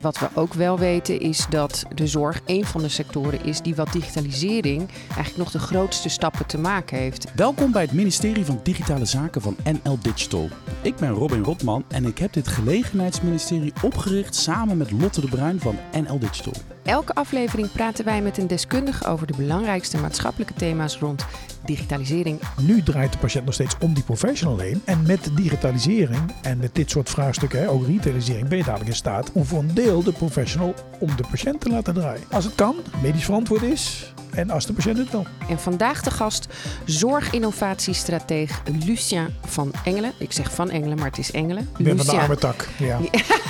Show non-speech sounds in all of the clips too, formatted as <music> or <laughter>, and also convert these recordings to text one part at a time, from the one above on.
Wat we ook wel weten is dat de zorg een van de sectoren is die wat digitalisering eigenlijk nog de grootste stappen te maken heeft. Welkom bij het ministerie van Digitale Zaken van NL Digital. Ik ben Robin Rotman en ik heb dit gelegenheidsministerie opgericht samen met Lotte de Bruin van NL Digital. Elke aflevering praten wij met een deskundige over de belangrijkste maatschappelijke thema's rond digitalisering. Nu draait de patiënt nog steeds om die professional heen. En met digitalisering en met dit soort vraagstukken, ook retailisering, ben je dadelijk in staat om voor een deel de professional om de patiënt te laten draaien. Als het kan, medisch verantwoord is, en als de patiënt het wil. En vandaag de gast zorginnovatiestratege Lucien van Engelen. Ik zeg van Engelen, maar het is Engelen. Ik ben van de arme tak. Ja.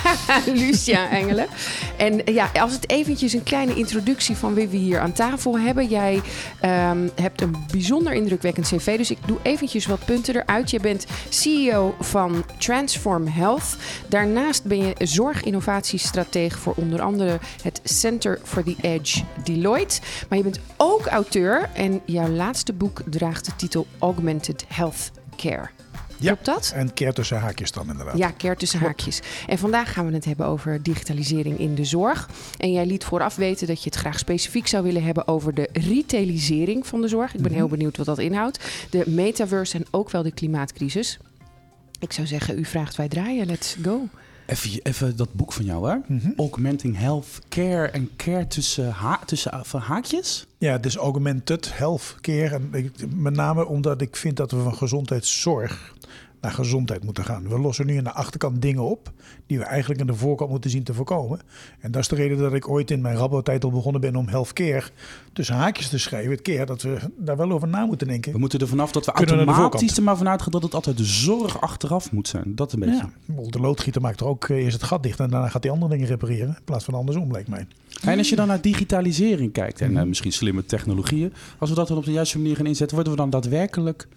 <laughs> Lucien Engelen. En ja, als het eventjes een kleine introductie van wie we hier aan tafel hebben. Jij um, hebt een bijzonder indrukwekkend cv, dus ik doe eventjes wat punten eruit. Je bent CEO van Transform Health. Daarnaast ben je zorginnovatiestratege voor onder andere het Center for the Edge Deloitte. Maar je bent ook auteur en jouw laatste boek draagt de titel Augmented Health Care. Ja, Klopt dat? En keer tussen haakjes dan inderdaad. Ja, keer tussen haakjes. En vandaag gaan we het hebben over digitalisering in de zorg. En jij liet vooraf weten dat je het graag specifiek zou willen hebben over de retailisering van de zorg. Ik ben heel benieuwd wat dat inhoudt. De metaverse en ook wel de klimaatcrisis. Ik zou zeggen, u vraagt, wij draaien. Let's go. Even, even dat boek van jou, hè? Augmenting Health Care en Care tussen, ha tussen uh, haakjes? Ja, dus augmented health care. En ik, met name omdat ik vind dat we van gezondheidszorg naar gezondheid moeten gaan. We lossen nu aan de achterkant dingen op die we eigenlijk aan de voorkant moeten zien te voorkomen. En dat is de reden dat ik ooit in mijn Rabo-tijd al begonnen ben om healthcare tussen haakjes te schrijven. Het keer dat we daar wel over na moeten denken. We moeten er vanaf dat we automatisch er maar vanuit gaan dat het altijd de zorg achteraf moet zijn. Dat een beetje. Ja, de loodgieter maakt er ook eerst het gat dicht en daarna gaat hij andere dingen repareren. In plaats van andersom, lijkt mij. En als je dan naar digitalisering kijkt en uh, misschien slimme technologieën, als we dat dan op de juiste manier gaan inzetten, worden we dan daadwerkelijk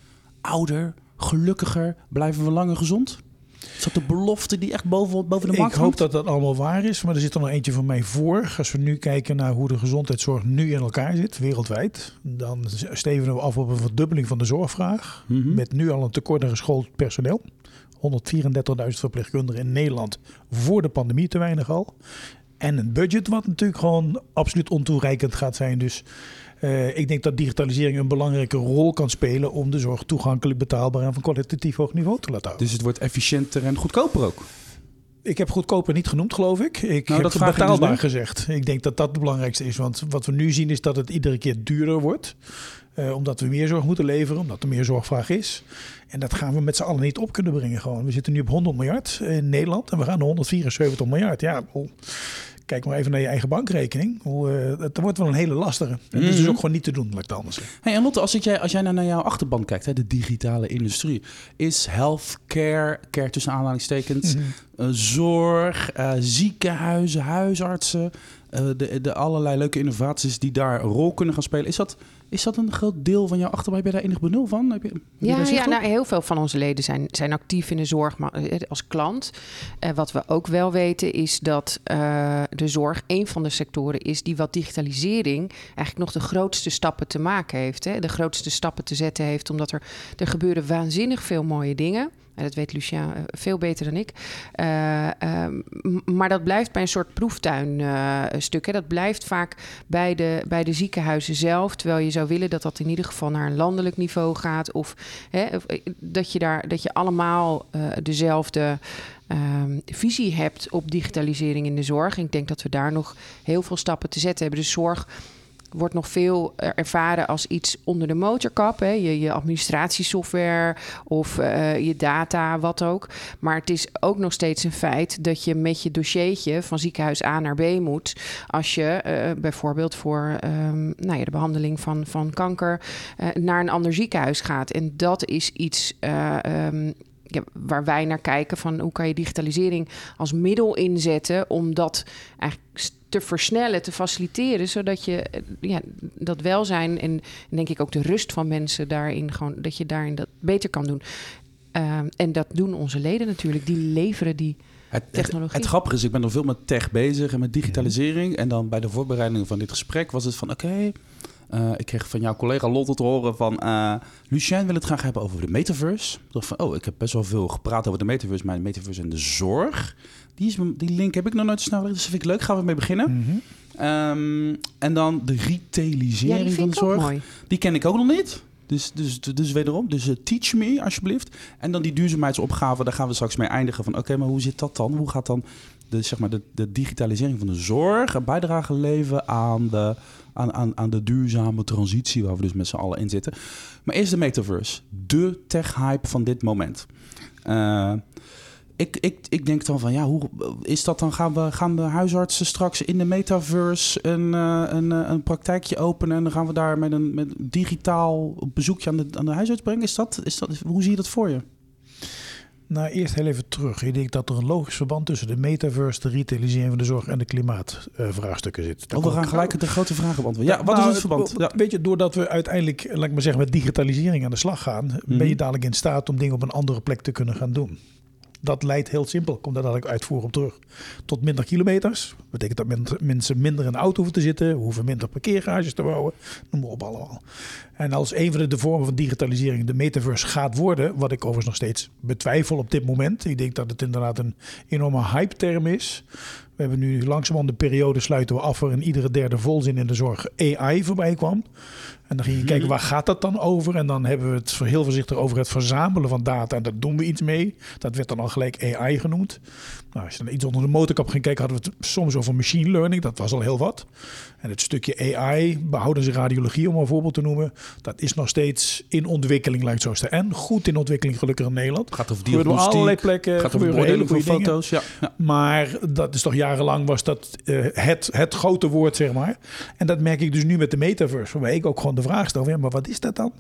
ouder, gelukkiger, blijven we langer gezond? Is dat de belofte die echt boven, boven de markt Ik hoop dat dat allemaal waar is, maar er zit er nog eentje van mij voor. Als we nu kijken naar hoe de gezondheidszorg nu in elkaar zit, wereldwijd, dan stevenen we af op een verdubbeling van de zorgvraag. Mm -hmm. Met nu al een tekort aan geschoold personeel. 134.000 verpleegkundigen in Nederland voor de pandemie te weinig al. En een budget wat natuurlijk gewoon absoluut ontoereikend gaat zijn. Dus uh, ik denk dat digitalisering een belangrijke rol kan spelen om de zorg toegankelijk, betaalbaar en van kwalitatief hoog niveau te laten houden. Dus het wordt efficiënter en goedkoper ook? Ik heb goedkoper niet genoemd, geloof ik. Ik nou, heb dat betaalbaar dus gezegd. Ik denk dat dat het belangrijkste is. Want wat we nu zien is dat het iedere keer duurder wordt. Uh, omdat we meer zorg moeten leveren, omdat er meer zorgvraag is. En dat gaan we met z'n allen niet op kunnen brengen. Gewoon. We zitten nu op 100 miljard in Nederland en we gaan naar 174 miljard. Ja, kijk maar even naar je eigen bankrekening. Hoe, uh, het wordt wel een hele lastige. En dat is dus ook gewoon niet te doen, laat ik het anders zeggen. Hey, en Lotte, als, jij, als jij nou naar jouw achterban kijkt, hè, de digitale industrie, is healthcare, care tussen aanhalingstekens, mm -hmm. uh, zorg, uh, ziekenhuizen, huisartsen, de, de allerlei leuke innovaties die daar een rol kunnen gaan spelen, is dat is dat een groot deel van jouw achterban? Ben je daar enig benul van? Heb je, heb ja, ja nou, heel veel van onze leden zijn, zijn actief in de zorg maar, als klant. Uh, wat we ook wel weten is dat uh, de zorg een van de sectoren is die wat digitalisering eigenlijk nog de grootste stappen te maken heeft. Hè? De grootste stappen te zetten heeft, omdat er, er gebeuren waanzinnig veel mooie dingen. Dat weet Lucien uh, veel beter dan ik. Uh, uh, maar dat blijft bij een soort proeftuinstuk. dat blijft vaak bij de, bij de ziekenhuizen zelf. Terwijl je zou willen dat dat in ieder geval naar een landelijk niveau gaat. Of, hè, dat, je daar, dat je allemaal dezelfde ehm, visie hebt op digitalisering in de zorg. Ik denk dat we daar nog heel veel stappen te zetten hebben. De zorg wordt nog veel ervaren als iets onder de motorkap. Hè? Je, je administratiesoftware of uh, je data, wat ook. Maar het is ook nog steeds een feit dat je met je dossiertje van ziekenhuis A naar B moet. Als je uh, bijvoorbeeld voor um, nou ja, de behandeling van, van kanker uh, naar een ander ziekenhuis gaat. En dat is iets. Ja, waar wij naar kijken van hoe kan je digitalisering als middel inzetten om dat eigenlijk te versnellen, te faciliteren, zodat je ja, dat welzijn en denk ik ook de rust van mensen daarin gewoon dat je daarin dat beter kan doen. Uh, en dat doen onze leden natuurlijk, die leveren die. Het, het, het, grappige is, ik ben nog veel met tech bezig en met digitalisering. En dan bij de voorbereiding van dit gesprek was het van: oké, okay, uh, ik kreeg van jouw collega Lotte te horen van... Uh, Lucien wil het graag hebben over de metaverse. Ik dacht van, oh, ik heb best wel veel gepraat over de metaverse... maar de metaverse en de zorg. Die, is, die link heb ik nog nooit zo snel gelegd, dus dat vind ik leuk. Gaan we mee beginnen. Ehm, en dan de retailisering Ja, van de zorg. mooi. Die ken ik ook nog niet. Dus, dus, dus wederom, dus eh, teach me alsjeblieft. En dan die duurzaamheidsopgave, daar gaan we straks mee eindigen. Van oké, maar hoe zit dat dan? Hoe gaat dan de, zeg maar, de, de digitalisering van de zorg een bijdrage leveren aan de, aan, aan, aan de duurzame transitie, waar we dus met z'n allen in zitten. Maar eerst de metaverse, de tech-hype van dit moment. Eh, ik, ik, ik denk dan van ja, hoe is dat dan? Gaan, we, gaan de huisartsen straks in de metaverse een, eh, een, eh, een praktijkje openen en dan gaan we daar met een met een digitaal bezoekje aan de, aan de huisarts brengen? Is dat, is dat, hoe zie je dat voor je? Nou, eerst heel even terug. Ik denk dat er een logisch verband tussen de metaverse, de retailisering van de zorg en de klimaatvraagstukken zit. Daar Oh, we gaan gelijk de grote vragen beantwoorden. Ja, wat Nou, is het verband? Ja. Weet je, doordat we uiteindelijk, laat ik maar zeggen, met digitalisering aan de slag gaan, ben Mhm. je dadelijk in staat om dingen op een andere plek te kunnen gaan doen. Dat leidt heel simpel, komt daar dadelijk uitvoer op terug, tot minder kilometers. Dat betekent dat men- mensen minder in de auto hoeven te zitten, hoeven minder parkeergarages te bouwen, noem maar op allemaal. En als een van de, de vormen van digitalisering de metaverse gaat worden, wat ik overigens nog steeds betwijfel op dit moment. Ik denk dat het inderdaad een enorme hype-term is. We hebben nu langzamerhand de periode sluiten we af waarin iedere derde volzin in de zorg AI voorbij kwam. En dan ging je kijken, waar gaat dat dan over? En dan hebben we het heel voorzichtig over het verzamelen van data. En daar doen we iets mee. Dat werd dan al gelijk AI genoemd. Nou, als je dan iets onder de motorkap ging kijken, hadden we het soms over machine learning. Dat was al heel wat. En het stukje AI, behoudens radiologie om een voorbeeld te noemen, dat is nog steeds in ontwikkeling, lijkt zo te. En goed in ontwikkeling, gelukkig in Nederland. Gaat over Gebeurt op allerlei plekken. gaat over hele goede foto's. Ja, ja. Maar dat is toch jarenlang was dat eh, het, het grote woord, zeg maar. En dat merk ik dus nu met de metaverse. Waarbij ik ook gewoon de vraag stel, ja, maar wat is dat dan?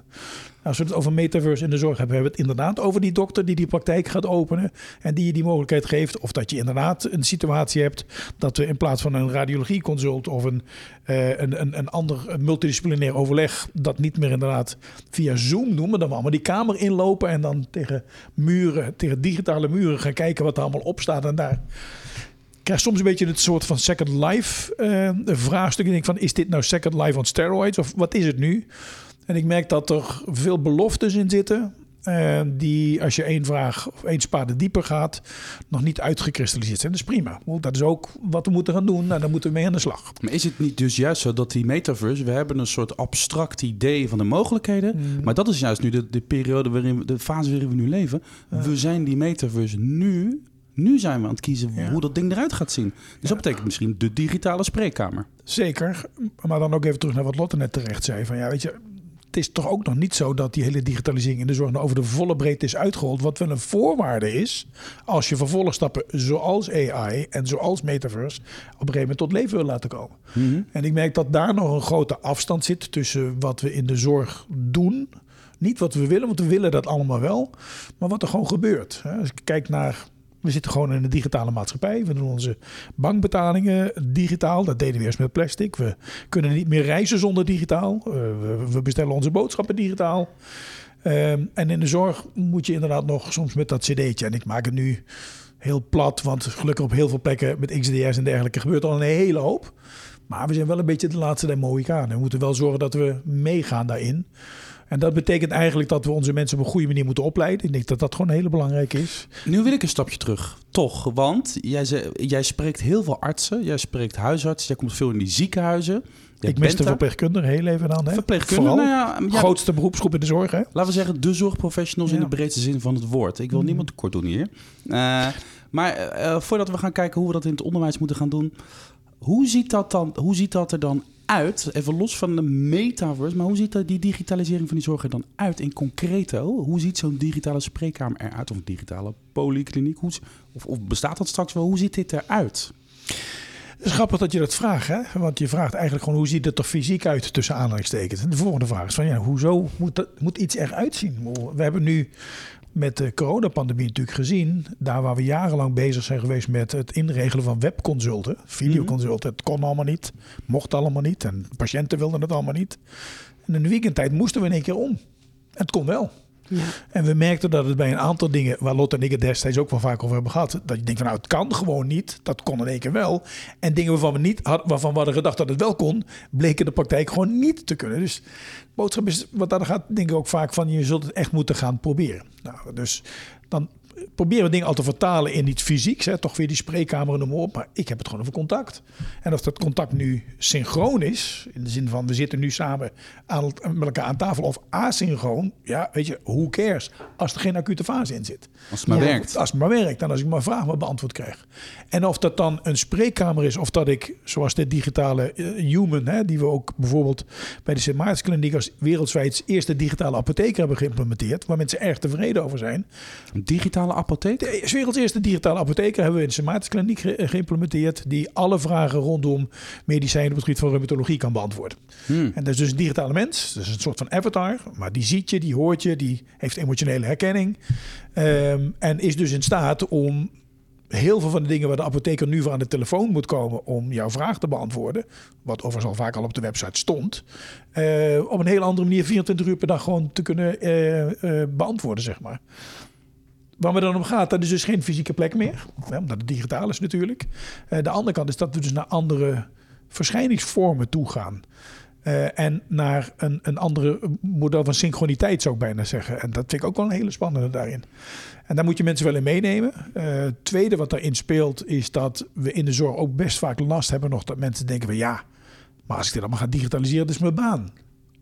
Als we het over metaverse in de zorg hebben, hebben we het inderdaad over die dokter die die praktijk gaat openen. En die je die mogelijkheid geeft. Of dat je inderdaad een situatie hebt dat we in plaats van een radiologieconsult of een, eh, een, een, ander multidisciplinair overleg, dat niet meer inderdaad via Zoom doen, maar dan allemaal die kamer inlopen en dan tegen muren, tegen digitale muren gaan kijken wat er allemaal op staat en daar krijg soms een beetje het soort van Second Life eh, vraagstuk. Ik denk van, is dit nou Second Life on steroids of wat is het nu? En ik merk dat er veel beloftes in zitten. eh, die als je één vraag of één spade dieper gaat, nog niet uitgekristalliseerd zijn. Dat is prima. Dat is ook wat we moeten gaan doen. Nou, daar moeten we mee aan de slag. Maar is het niet dus juist zo dat die metaverse, we hebben een soort abstract idee van de mogelijkheden, maar dat is juist nu de, de periode waarin we, de fase waarin we nu leven. We zijn die metaverse nu, nu zijn we aan het kiezen Ja. hoe dat ding eruit gaat zien. Dus dat betekent misschien de digitale spreekkamer. Zeker. Maar dan ook even terug naar wat Lotte net terecht zei. Van ja, weet je, het is toch ook nog niet zo dat die hele digitalisering in de zorg nou over de volle breedte is uitgerold. Wat wel een voorwaarde is, als je vervolgstappen zoals AI en zoals metaverse op een gegeven moment tot leven wil laten komen. En ik merk dat daar nog een grote afstand zit tussen wat we in de zorg doen. Niet wat we willen, want we willen dat allemaal wel. Maar wat er gewoon gebeurt. Als ik kijk naar. We zitten gewoon in een digitale maatschappij. We doen onze bankbetalingen digitaal. Dat deden we eerst met plastic. We kunnen niet meer reizen zonder digitaal. Eh, we, bestellen onze boodschappen digitaal. Ehm, en in de zorg moet je inderdaad nog soms met dat cd'tje. En ik maak het nu heel plat, want gelukkig op heel veel plekken met XDR's en dergelijke gebeurt al een hele hoop. Maar we zijn wel een beetje de laatste der Mohikanen. We moeten wel zorgen dat we meegaan daarin. En dat betekent eigenlijk dat we onze mensen op een goede manier moeten opleiden. Ik denk dat dat gewoon heel belangrijk is. Nu wil ik een stapje terug. Toch, want jij, ze- jij spreekt heel veel artsen, jij spreekt huisartsen, jij komt veel in die ziekenhuizen. Jij ik mis de verpleegkundige heel even aan. Hè? Verpleegkundige, Vooral. nou ja, Grootste beroepsgroep in de zorg. Hè? Laten we zeggen, de zorgprofessionals in de breedste zin van het woord. Ik wil Mhm. niemand tekort doen hier. Eh, maar eh, voordat we gaan kijken hoe we dat in het onderwijs moeten gaan doen, hoe ziet dat, dan, hoe ziet dat er dan uit? Even los van de metaverse, maar hoe ziet die digitalisering van die zorg er dan uit in concreto? Hoe ziet zo'n digitale spreekkamer eruit? Of een digitale polykliniek? Hoe, of, of bestaat dat straks wel? Hoe ziet dit eruit? Het is grappig dat je dat vraagt. Hè? Want je vraagt eigenlijk gewoon hoe ziet het er fysiek uit tussen aanhalingstekens. En de volgende vraag is van ja, hoezo moet, dat, moet iets eruit zien? We hebben nu met de coronapandemie natuurlijk gezien, daar waar we jarenlang bezig zijn geweest met het inregelen van webconsulten, videoconsulten. Het kon allemaal niet, mocht allemaal niet en patiënten wilden het allemaal niet. En in de weekendtijd moesten we in één keer om. Het kon wel. En we merkten dat het bij een aantal dingen, waar Lotte en ik het destijds ook wel vaak over hebben gehad, dat je denkt van nou het kan gewoon niet, dat kon in één keer wel. En dingen waarvan we, niet had, waarvan we hadden gedacht dat het wel kon, bleken in de praktijk gewoon niet te kunnen. Dus de boodschap is, wat daar gaat, denk ik ook vaak van je zult het echt moeten gaan proberen. Nou, dus dan proberen we dingen al te vertalen in iets fysieks. Hè? Toch weer die spreekkamer noem maar op. Maar ik heb het gewoon over contact. En of dat contact nu synchroon is, in de zin van we zitten nu samen aan, met elkaar aan tafel, of asynchroon, ja, weet je, who cares? Als er geen acute fase in zit. Als het maar Ja, werkt. Als het maar werkt en als ik mijn vraag maar beantwoord krijg. En of dat dan een spreekkamer is, of dat ik, zoals de digitale eh, human, hè, die we ook bijvoorbeeld bij de Sint Maartenskliniek als wereldwijd eerste digitale apotheker hebben geïmplementeerd, waar mensen erg tevreden over zijn. Een digitale apotheek? De is werelds eerste digitale apotheker hebben we in de Sint Maartenskliniek ge- geïmplementeerd, die alle vragen rondom medicijnen op het gebied van reumatologie kan beantwoorden. Hmm. En dat is dus een digitale mens, dus een soort van avatar, maar die ziet je, die hoort je, die heeft emotionele herkenning. Ehm, en is dus in staat om heel veel van de dingen waar de apotheker nu voor aan de telefoon moet komen om jouw vraag te beantwoorden, wat overigens al vaak al op de website stond, eh, op een heel andere manier 24 uur per dag gewoon te kunnen eh, eh, beantwoorden, zeg maar. Waar we dan om gaat, dat is dus geen fysieke plek meer, hè, omdat het digitaal is natuurlijk. Eh, de andere kant is dat we dus naar andere verschijningsvormen toe gaan. Eh, en naar een, een andere model van synchroniteit zou ik bijna zeggen. En dat vind ik ook wel een hele spannende daarin. En daar moet je mensen wel in meenemen. Het tweede wat daarin speelt is dat we in de zorg ook best vaak last hebben nog dat mensen denken van ja, maar als ik dit allemaal ga digitaliseren, dat is mijn baan.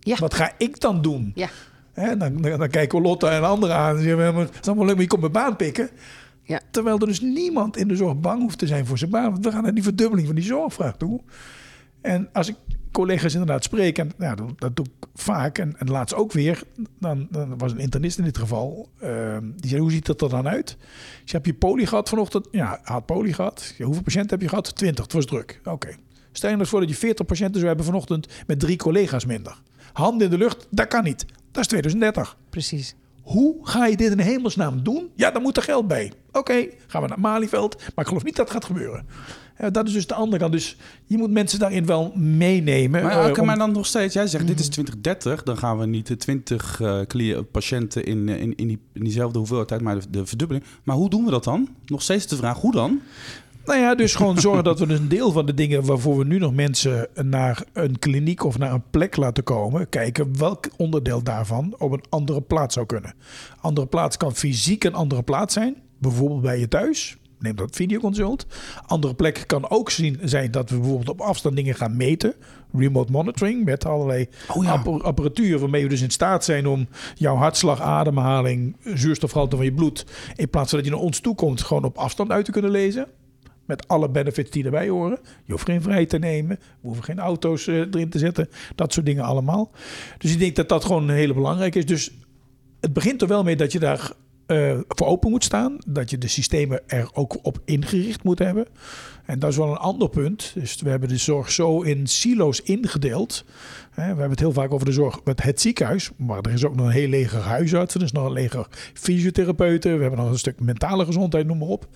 Ja. Wat ga ik dan doen? Ja. Hè, dan, dan, dan kijken we Lotte en anderen aan. en zeggen Het is allemaal leuk, maar je komt mijn baan pikken. Ja. Terwijl er dus niemand in de zorg bang hoeft te zijn voor zijn baan. Want we gaan naar die verdubbeling van die zorgvraag toe. En als ik collega's inderdaad spreek, en ja, dat, dat doe ik vaak, en, en laatst ook weer, dan, dan was een internist in dit geval, ehm, die zei, hoe ziet dat er dan uit? Zei, heb je poli gehad vanochtend? Ja, had poli gehad. Ja, hoeveel patiënten heb je gehad? 20, het was druk. Oké. Stel je nou voor dat je 40 patiënten zou hebben vanochtend met drie collega's minder. Handen in de lucht, dat kan niet. Dat is 2030. Precies. Hoe ga je dit in hemelsnaam doen? Ja, dan moet er geld bij. Oké, gaan we naar Malieveld. Maar ik geloof niet dat het gaat gebeuren. Eh, dat is dus de andere kant. Dus je moet mensen daarin wel meenemen. Maar, eh, om- maar dan nog steeds, jij zegt dit is 2030, dan gaan we niet de 20 eh, cli- patiënten in, eh, in, in, die, in diezelfde hoeveelheid, maar de, de verdubbeling. Maar hoe doen we dat dan? Nog steeds de vraag, hoe dan? Nou ja, dus gewoon zorgen dat we een deel van de dingen waarvoor we nu nog mensen naar een kliniek of naar een plek laten komen, kijken welk onderdeel daarvan op een andere plaats zou kunnen. Andere plaats kan fysiek een andere plaats zijn, bijvoorbeeld bij je thuis. Neem dat videoconsult. Andere plek kan ook zien, zijn dat we bijvoorbeeld op afstand dingen gaan meten. Remote monitoring met allerlei Oh ja. apparatuur waarmee we dus in staat zijn om jouw hartslag, ademhaling, zuurstofgehalte van je bloed, in plaats van dat je naar ons toe komt, gewoon op afstand uit te kunnen lezen. Met alle benefits die erbij horen. Je hoeft geen vrij te nemen. Hoeven geen auto's eh, erin te zetten. Dat soort dingen allemaal. Dus ik denk dat dat gewoon een hele belangrijke is. Dus het begint er wel mee dat je daar eh, voor open moet staan. Dat je de systemen er ook op ingericht moet hebben. En dat is wel een ander punt. Dus we hebben de zorg zo in silo's ingedeeld. Hè, We hebben het heel vaak over de zorg met het ziekenhuis. Maar er is ook nog een heel leger huisartsen. Er is nog een leger fysiotherapeuten. We hebben nog een stuk mentale gezondheid, noem maar op.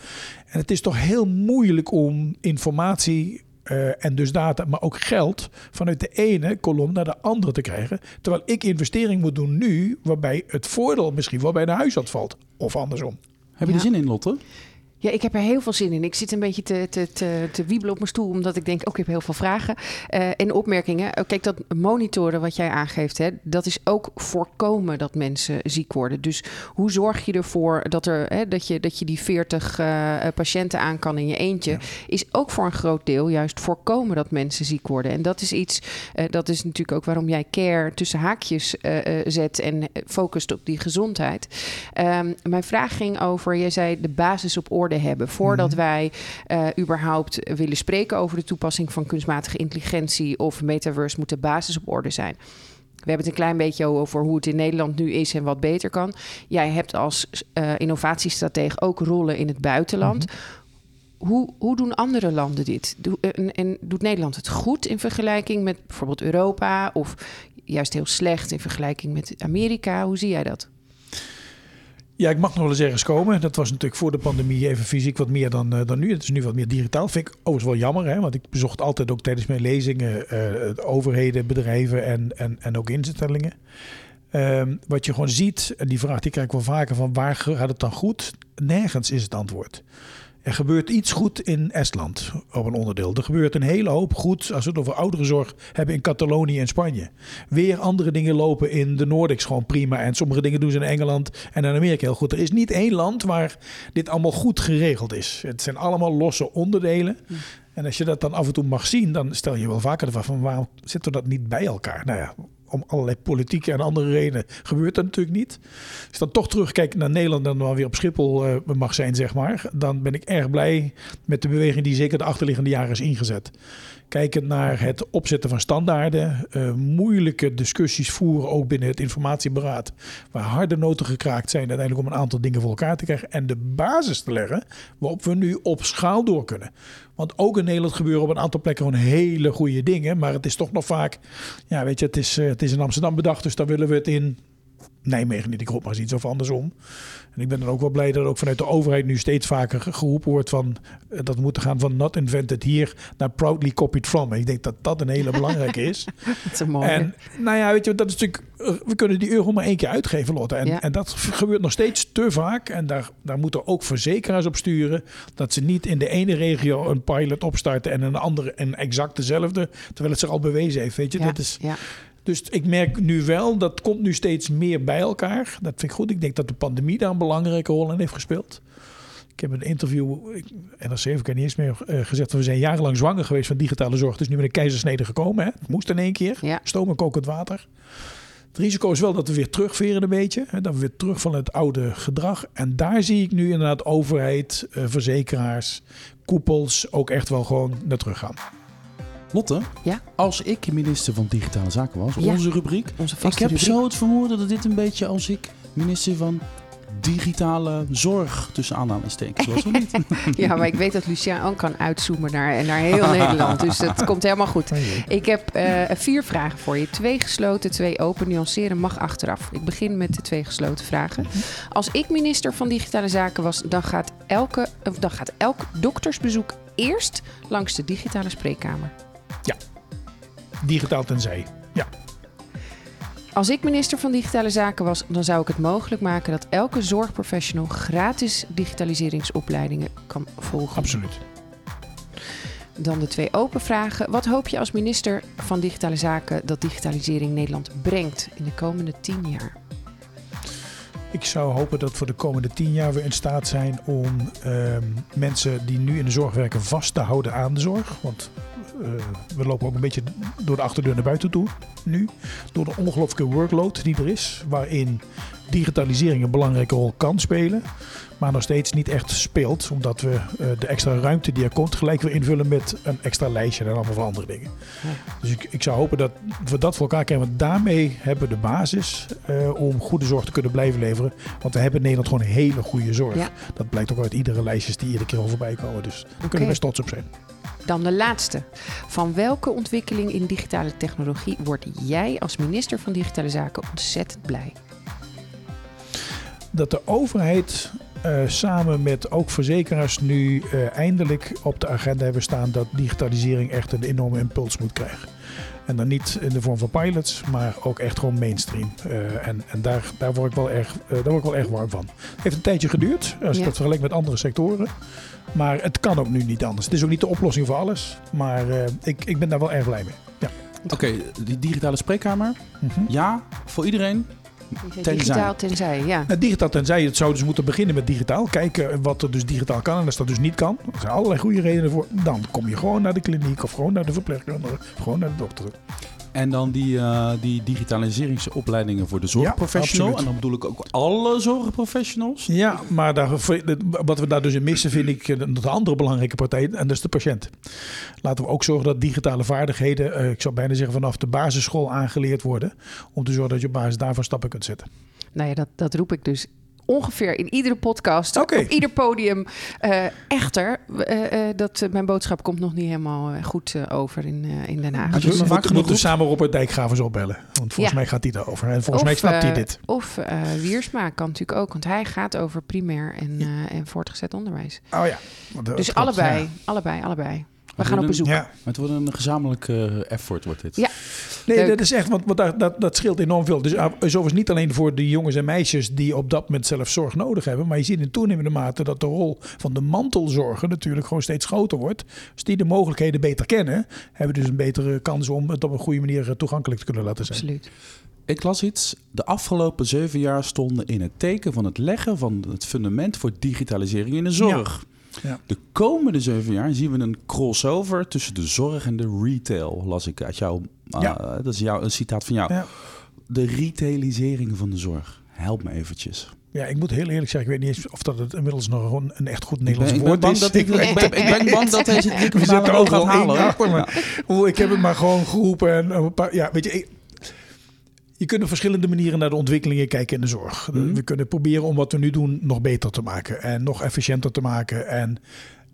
En het is toch heel moeilijk om informatie eh, en dus data, maar ook geld vanuit de ene kolom naar de andere te krijgen. Terwijl ik investering moet doen nu, waarbij het voordeel misschien wel bij de huisarts valt. Of andersom. Heb je Ja. er zin in, Lotte? Ja, ik heb er heel veel zin in. Ik zit een beetje te, te, te, te wiebelen op mijn stoel, omdat ik denk, ook ik heb heel veel vragen eh, en opmerkingen. Eh, Kijk, dat monitoren wat jij aangeeft, hè, dat is ook voorkomen dat mensen ziek worden. Dus hoe zorg je ervoor dat, er, hè, dat, je, dat je die 40 eh, patiënten aan kan in je eentje, Ja. is ook voor een groot deel juist voorkomen dat mensen ziek worden. En dat is iets, eh, dat is natuurlijk ook waarom jij care tussen haakjes zet en focust op die gezondheid. Ehm, mijn vraag ging over, jij zei de basis op orde hebben. Voordat Mhm. wij eh, überhaupt willen spreken over de toepassing van kunstmatige intelligentie of metaverse, moet de basis op orde zijn. We hebben het een klein beetje over hoe het in Nederland nu is en wat beter kan. Jij hebt als eh innovatiestratege ook rollen in het buitenland. Hoe, hoe doen andere landen dit? Doe- en, en doet Nederland het goed in vergelijking met bijvoorbeeld Europa? Of juist heel slecht in vergelijking met Amerika? Hoe zie jij dat? Ja, ik mag nog wel eens ergens komen. Dat was natuurlijk voor de pandemie even fysiek wat meer dan, eh, dan nu. Het is nu wat meer digitaal. Vind ik overigens wel jammer, hè? want ik bezocht altijd ook tijdens mijn lezingen eh, overheden, bedrijven en, en, en ook instellingen. Ehm, wat je gewoon ziet, en die vraag die krijg ik wel vaker van waar gaat het dan goed? Nergens is het antwoord. Er gebeurt iets goed in Estland op een onderdeel. Er gebeurt een hele hoop goed als we het over ouderenzorg hebben in Catalonië en Spanje. Weer andere dingen lopen in de Noordics gewoon prima. En sommige dingen doen ze in Engeland en in Amerika heel goed. Er is niet één land waar dit allemaal goed geregeld is. Het zijn allemaal losse onderdelen. En als je dat dan af en toe mag zien, dan stel je wel vaker de vraag van waarom zitten we dat niet bij elkaar? Nou ja, om allerlei politieke en andere redenen gebeurt dat natuurlijk niet. Als je dan toch terugkijkt naar Nederland en dan weer op Schiphol uh, mag zijn, zeg maar, dan ben ik erg blij met de beweging die zeker de achterliggende jaren is ingezet. Kijkend naar het opzetten van standaarden, uh, moeilijke discussies voeren ook binnen het informatieberaad, waar harde noten gekraakt zijn uiteindelijk om een aantal dingen voor elkaar te krijgen en de basis te leggen waarop we nu op schaal door kunnen. Want ook in Nederland gebeuren op een aantal plekken gewoon hele goede dingen. Maar het is toch nog vaak, ja, weet je, het is, het is in Amsterdam bedacht. Dus dan willen we het in Nijmegen niet. Ik roep maar eens iets of andersom. En ik ben dan ook wel blij dat ook vanuit de overheid nu steeds vaker geroepen wordt van uh, dat moet gaan van not invented here naar proudly copied from. En ik denk dat dat een hele belangrijke is. <laughs> dat is mooi. En nou ja, weet je, dat is natuurlijk, we kunnen die euro maar één keer uitgeven, Lotte. En, ja. en dat gebeurt nog steeds te vaak. En daar, daar moeten ook verzekeraars op sturen. Dat ze niet in de ene regio een pilot opstarten en in de andere een exact dezelfde. Terwijl het zich al bewezen heeft. Weet je, ja. dat is. Ja. Dus ik merk nu wel, dat komt nu steeds meer bij elkaar. Dat vind ik goed. Ik denk dat de pandemie daar een belangrijke rol in heeft gespeeld. Ik heb een interview, NRC heb ik niet eens meer uh, gezegd... we zijn jarenlang zwanger geweest van digitale zorg. Is nu met een keizersnede gekomen. Hè? Het moest in één keer. Ja. Stoom en kokend water. Het risico is wel dat we weer terugveren een beetje. Hè? Dat we weer terug van het oude gedrag. En daar zie ik nu inderdaad overheid, uh, verzekeraars, koepels... ook echt wel gewoon naar terug gaan. Lotte, ja? als ik minister van Digitale Zaken was, Ja. onze rubriek. Onze Ik heb rubriek. zo het vermoeden dat dit een beetje als ik minister van digitale zorg tussen aanhalingstekens was, of niet? <laughs> Ja, maar ik weet dat Lucien ook kan uitzoomen naar, naar heel <laughs> Nederland. Dus dat komt helemaal goed. Ik heb eh, vier vragen voor je. Twee gesloten, twee open. Nuanceren mag achteraf. Ik begin met de twee gesloten vragen. Als ik minister van Digitale Zaken was, dan gaat, elke, dan gaat elk doktersbezoek eerst langs de digitale spreekkamer. Digitaal tenzij. Ja, Als ik minister van Digitale Zaken was, dan zou ik het mogelijk maken dat elke zorgprofessional gratis digitaliseringsopleidingen kan volgen. absoluut. Dan de twee open vragen. Wat hoop je als minister van Digitale Zaken dat digitalisering Nederland brengt in de komende tien jaar? Ik zou hopen dat voor de komende tien jaar we in staat zijn om ehm, mensen die nu in de zorg werken vast te houden aan de zorg. Want we lopen ook een beetje door de achterdeur naar buiten toe nu. Door de ongelooflijke workload die er is, waarin digitalisering een belangrijke rol kan spelen. Maar nog steeds niet echt speelt, omdat we eh, de extra ruimte die er komt gelijk weer invullen met een extra lijstje en allemaal van andere dingen. Dus ik, ik zou hopen dat we dat voor elkaar krijgen. Want daarmee hebben we de basis eh, om goede zorg te kunnen blijven leveren. Want we hebben in Nederland gewoon hele goede zorg. Ja. Dat blijkt ook uit iedere lijstjes die iedere keer al voorbij komen. Dus daar kunnen we best trots op zijn. Dan de laatste. Van welke ontwikkeling in digitale technologie word jij als minister van Digitale Zaken ontzettend blij? Dat de overheid eh, samen met ook verzekeraars nu eh, eindelijk op de agenda hebben staan dat digitalisering echt een enorme impuls moet krijgen. En dan niet in de vorm van pilots, maar ook echt gewoon mainstream. Eh, en en daar, daar, word ik wel erg, daar word ik wel erg warm van. Het heeft een tijdje geduurd, als ik Ja. dat vergelijk met andere sectoren. Maar het kan ook nu niet anders. Het is ook niet de oplossing voor alles. Maar eh, ik, ik ben daar wel erg blij mee. Ja. Oké, die digitale spreekkamer. Mhm. Ja, voor iedereen. Tenzij. Digitaal tenzij, ja. Nou, digitaal tenzij het zou dus moeten beginnen met digitaal. Kijken wat er dus digitaal kan. En als dat dus niet kan, er zijn allerlei goede redenen voor. Dan kom je gewoon naar de kliniek of gewoon naar de verpleegkundige. Of gewoon naar de dokter. En dan die, eh, die digitaliseringsopleidingen voor de zorgprofessional. absoluut. en dan bedoel ik ook alle zorgprofessionals. Ja, maar daar, wat we daar dus in missen vind ik eh, de andere belangrijke partij. En dat is de patiënt. Laten we ook zorgen dat digitale vaardigheden, eh, ik zou bijna zeggen vanaf de basisschool aangeleerd worden. Om te zorgen dat je op basis daarvan stappen kunt zetten. Nou ja, dat, dat roep ik dus ongeveer in iedere podcast, op ieder podium. Eh, echter, eh, eh, dat, mijn boodschap komt nog niet helemaal goed over in, in Den Haag. We het maar vaak moeten, genoeg samen Robert Dijkgravers opbellen. Want volgens Ja. mij gaat hij daarover. En volgens mij snapt hij dit. Of eh, Wiersma kan natuurlijk ook, want hij gaat over primair en, eh, en voortgezet onderwijs. Oh ja. Want, Dus klopt, allebei, ja. allebei, allebei. We gaan op bezoek. Ja. Het wordt een gezamenlijk effort, wordt dit. Ja. Nee, Leuk. dat is echt, want, want dat, dat, dat scheelt enorm veel. Dus uh, is overigens niet alleen voor de jongens en meisjes die op dat moment zelf zorg nodig hebben. Maar je ziet in toenemende mate dat de rol van de mantelzorger natuurlijk gewoon steeds groter wordt. Als die de mogelijkheden beter kennen, hebben we dus een betere kans om het op een goede manier eh, toegankelijk te kunnen laten zijn. Absoluut. Ik las iets. De afgelopen zeven jaar stonden in het teken van het leggen van het fundament voor digitalisering in de zorg. Ja. De komende zeven jaar zien we een crossover tussen de zorg en de retail, las ik uit jou. uh, Ja. Dat is jou, een citaat van jou. Ja. De retailisering van de zorg. Help me eventjes. Ja, ik moet heel eerlijk zeggen, ik weet niet eens of dat het inmiddels nog een echt goed Nederlands woord is. dat ik, <laughs> ik, ben, ik ben bang dat deze <laughs> zetten ook gaat halen. hoor. Oeh, ik heb het maar gewoon geroepen. En een paar, ja, weet je, ik- je kunt op verschillende manieren naar de ontwikkelingen kijken in de zorg. Mhm. We kunnen proberen om wat we nu doen nog beter te maken en nog efficiënter te maken. En,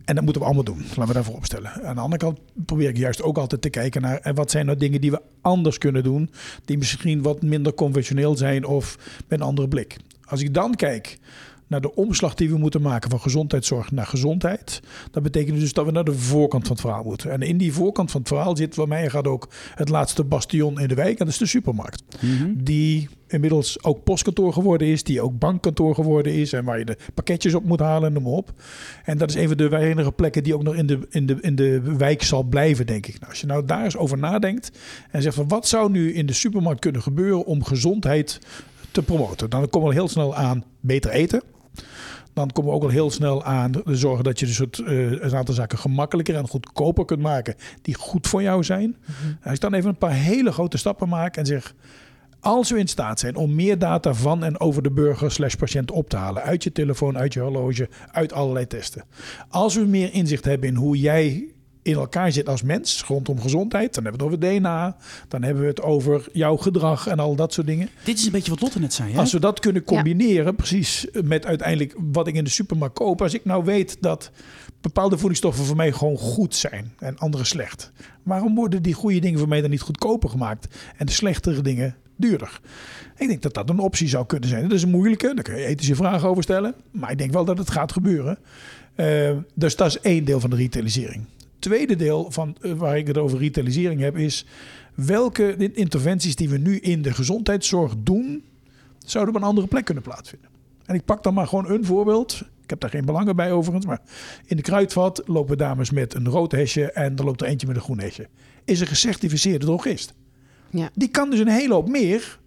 en dat moeten we allemaal doen. Laten we daarvoor opstellen. Aan de andere kant probeer ik juist ook altijd te kijken naar en wat zijn nou dingen die we anders kunnen doen, die misschien wat minder conventioneel zijn of met een andere blik. Als ik dan kijk naar de omslag die we moeten maken van gezondheidszorg naar gezondheid. Dat betekent dus dat we naar de voorkant van het verhaal moeten. En in die voorkant van het verhaal zit, wat mij gaat ook het laatste bastion in de wijk. En dat is de supermarkt. Mhm. Die inmiddels ook postkantoor geworden is, die ook bankkantoor geworden is. En waar je de pakketjes op moet halen, noem maar op. En dat is een van de weinige plekken die ook nog in de, in de, in de wijk zal blijven, denk ik. Nou, als je nou daar eens over nadenkt en zegt van wat zou nu in de supermarkt kunnen gebeuren om gezondheid te promoten. Dan komen we heel snel aan beter eten. Dan komen we ook al heel snel aan de zorgen dat je dus het, eh, een aantal zaken gemakkelijker en goedkoper kunt maken die goed voor jou zijn. Als ik dan even een paar hele grote stappen maak en zeg, als we in staat zijn om meer data van en over de burger slash patiënt op te halen, uit je telefoon, uit je horloge, uit allerlei testen. Als we meer inzicht hebben in hoe jij in elkaar zit als mens rondom gezondheid, dan hebben we het over DNA, dan hebben we het over jouw gedrag en al dat soort dingen. Dit is een beetje wat Lotte net zei. Hè? Als we dat kunnen combineren, precies met uiteindelijk wat ik in de supermarkt koop. Als ik nou weet dat bepaalde voedingsstoffen voor mij gewoon goed zijn en andere slecht. Waarom worden die goede dingen voor mij dan niet goedkoper gemaakt en de slechtere dingen duurder? Ik denk dat dat een optie zou kunnen zijn. Dat is een moeilijke, daar kun je ethische vragen over stellen. Maar ik denk wel dat het gaat gebeuren. Eh, dus dat is één deel van de retailisering. Tweede deel van eh, waar ik het over retailisering heb is welke in- interventies die we nu in de gezondheidszorg doen, zouden op een andere plek kunnen plaatsvinden. En ik pak dan maar gewoon een voorbeeld. Ik heb daar geen belangen bij overigens, maar in de kruidvat lopen dames met een rood hesje en er loopt er eentje met een groen hesje. Is een gecertificeerde drogist. Ja. Die kan dus een hele hoop meer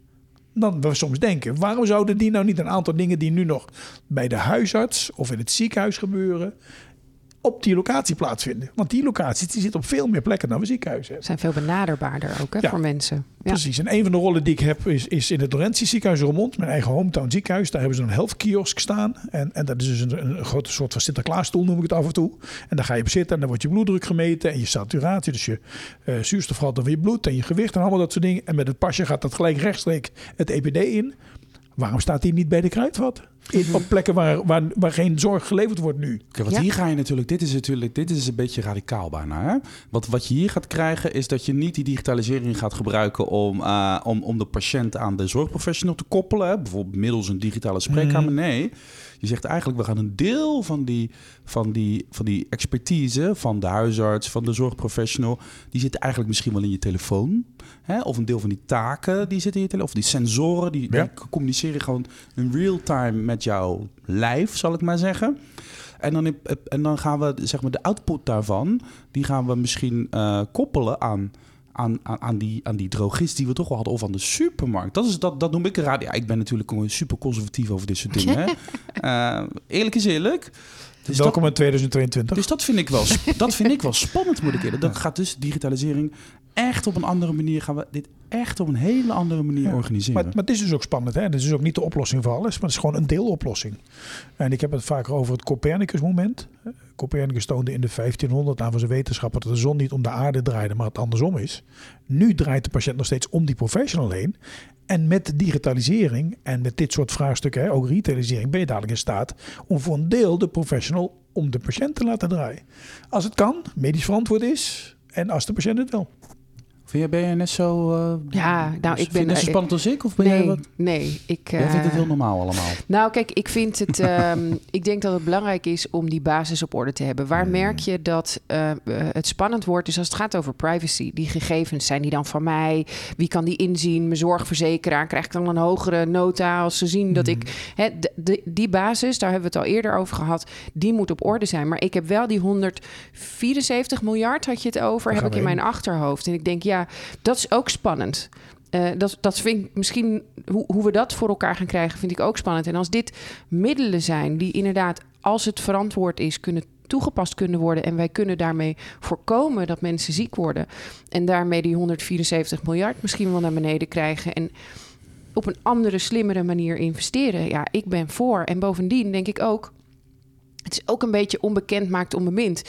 dan we soms denken. Waarom zouden die nou niet een aantal dingen die nu nog bij de huisarts of in het ziekenhuis gebeuren, op die locatie plaatsvinden? Want die locaties die zitten op veel meer plekken dan we ziekenhuizen hebben. Zijn veel benaderbaarder ook hè, Ja. voor mensen. Ja. Precies. En een van de rollen die ik heb is, is in het Laurentius ziekenhuis Roermond, mijn eigen hometown ziekenhuis. Daar hebben ze een health kiosk staan. En, en dat is dus een, een grote soort van Sinterklaasstoel, noem ik het af en toe. En daar ga je op zitten en dan wordt je bloeddruk gemeten en je saturatie, dus je eh zuurstofgehalte van je bloed en je gewicht en allemaal dat soort dingen. En met het pasje gaat dat gelijk rechtstreeks het EPD in. Waarom staat die niet bij de kruidvat? In, op plekken waar, waar, waar geen zorg geleverd wordt nu. Oké, want Ja. hier ga je natuurlijk, dit is natuurlijk, dit is een beetje radicaal bijna. Hè? Want wat je hier gaat krijgen is dat je niet die digitalisering gaat gebruiken om, eh, om, om de patiënt aan de zorgprofessional te koppelen. Hè? Bijvoorbeeld middels een digitale spreekkamer. Nee, je zegt eigenlijk, we gaan een deel van die, van die, van die expertise van de huisarts, van de zorgprofessional, die zit eigenlijk misschien wel in je telefoon. Hè? Of een deel van die taken die zitten in je telefoon. Of die sensoren, die, Ja. die communiceren gewoon in real time met jouw lijf, zal ik maar zeggen. En dan, en dan gaan we zeg maar, de output daarvan, die gaan we misschien eh, koppelen aan, aan, aan, aan, die, aan die drogist die we toch al hadden, of aan de supermarkt. Dat, is, dat, dat noem ik een radio. Ja, ik ben natuurlijk gewoon super conservatief over dit soort dingen. hè. <laughs> Eh, eerlijk is eerlijk. Dus dat, Welkom in 2022. dus dat vind ik wel, <laughs> dat vind ik wel spannend, moet ik eerlijk. Dat gaat dus digitalisering echt op een andere manier. Gaan we dit echt op een hele andere manier Ja, organiseren. Maar, maar het is dus ook spannend. Hè? Het is dus ook niet de oplossing voor alles, maar het is gewoon een deeloplossing. En ik heb het vaker over het Copernicus-moment. Copernicus toonde in de 1500 aan van zijn wetenschapper dat de zon niet om de aarde draaide, maar het andersom is. Nu draait de patiënt nog steeds om die professional heen. En met digitalisering en met dit soort vraagstukken, ook retailisering, ben je dadelijk in staat om voor een deel de professional om de patiënt te laten draaien. Als het kan, medisch verantwoord is en als de patiënt het wil. Vind je, ben je net zo... Uh, ja, nou, ik ben... net zo spannend als ik? Of ben nee, jij wat... Nee, ik... Uh, jij vindt het heel normaal allemaal? Nou, kijk, ik vind het... um, <laughs> ik denk dat het belangrijk is om die basis op orde te hebben. Waar mm. merk je dat uh, het spannend wordt? Dus als het gaat over privacy, die gegevens, zijn die dan van mij? Wie kan die inzien? Mijn zorgverzekeraar? Krijg ik dan een hogere nota als ze zien dat mm. ik... De, die basis, daar hebben we het al eerder over gehad, die moet op orde zijn. Maar ik heb wel die 174 miljard, had je het over, heb ik in mijn achterhoofd. En ik denk, ja, dat is ook spannend. Uh, dat, dat vind ik misschien, hoe, hoe we dat voor elkaar gaan krijgen, vind ik ook spannend. En als dit middelen zijn die inderdaad, als het verantwoord is, kunnen toegepast kunnen worden. En wij kunnen daarmee voorkomen dat mensen ziek worden. En daarmee die 174 miljard misschien wel naar beneden krijgen. En op een andere, slimmere manier investeren. Ja, ik ben voor. En bovendien denk ik ook. Het is ook een beetje onbekend maakt onbemind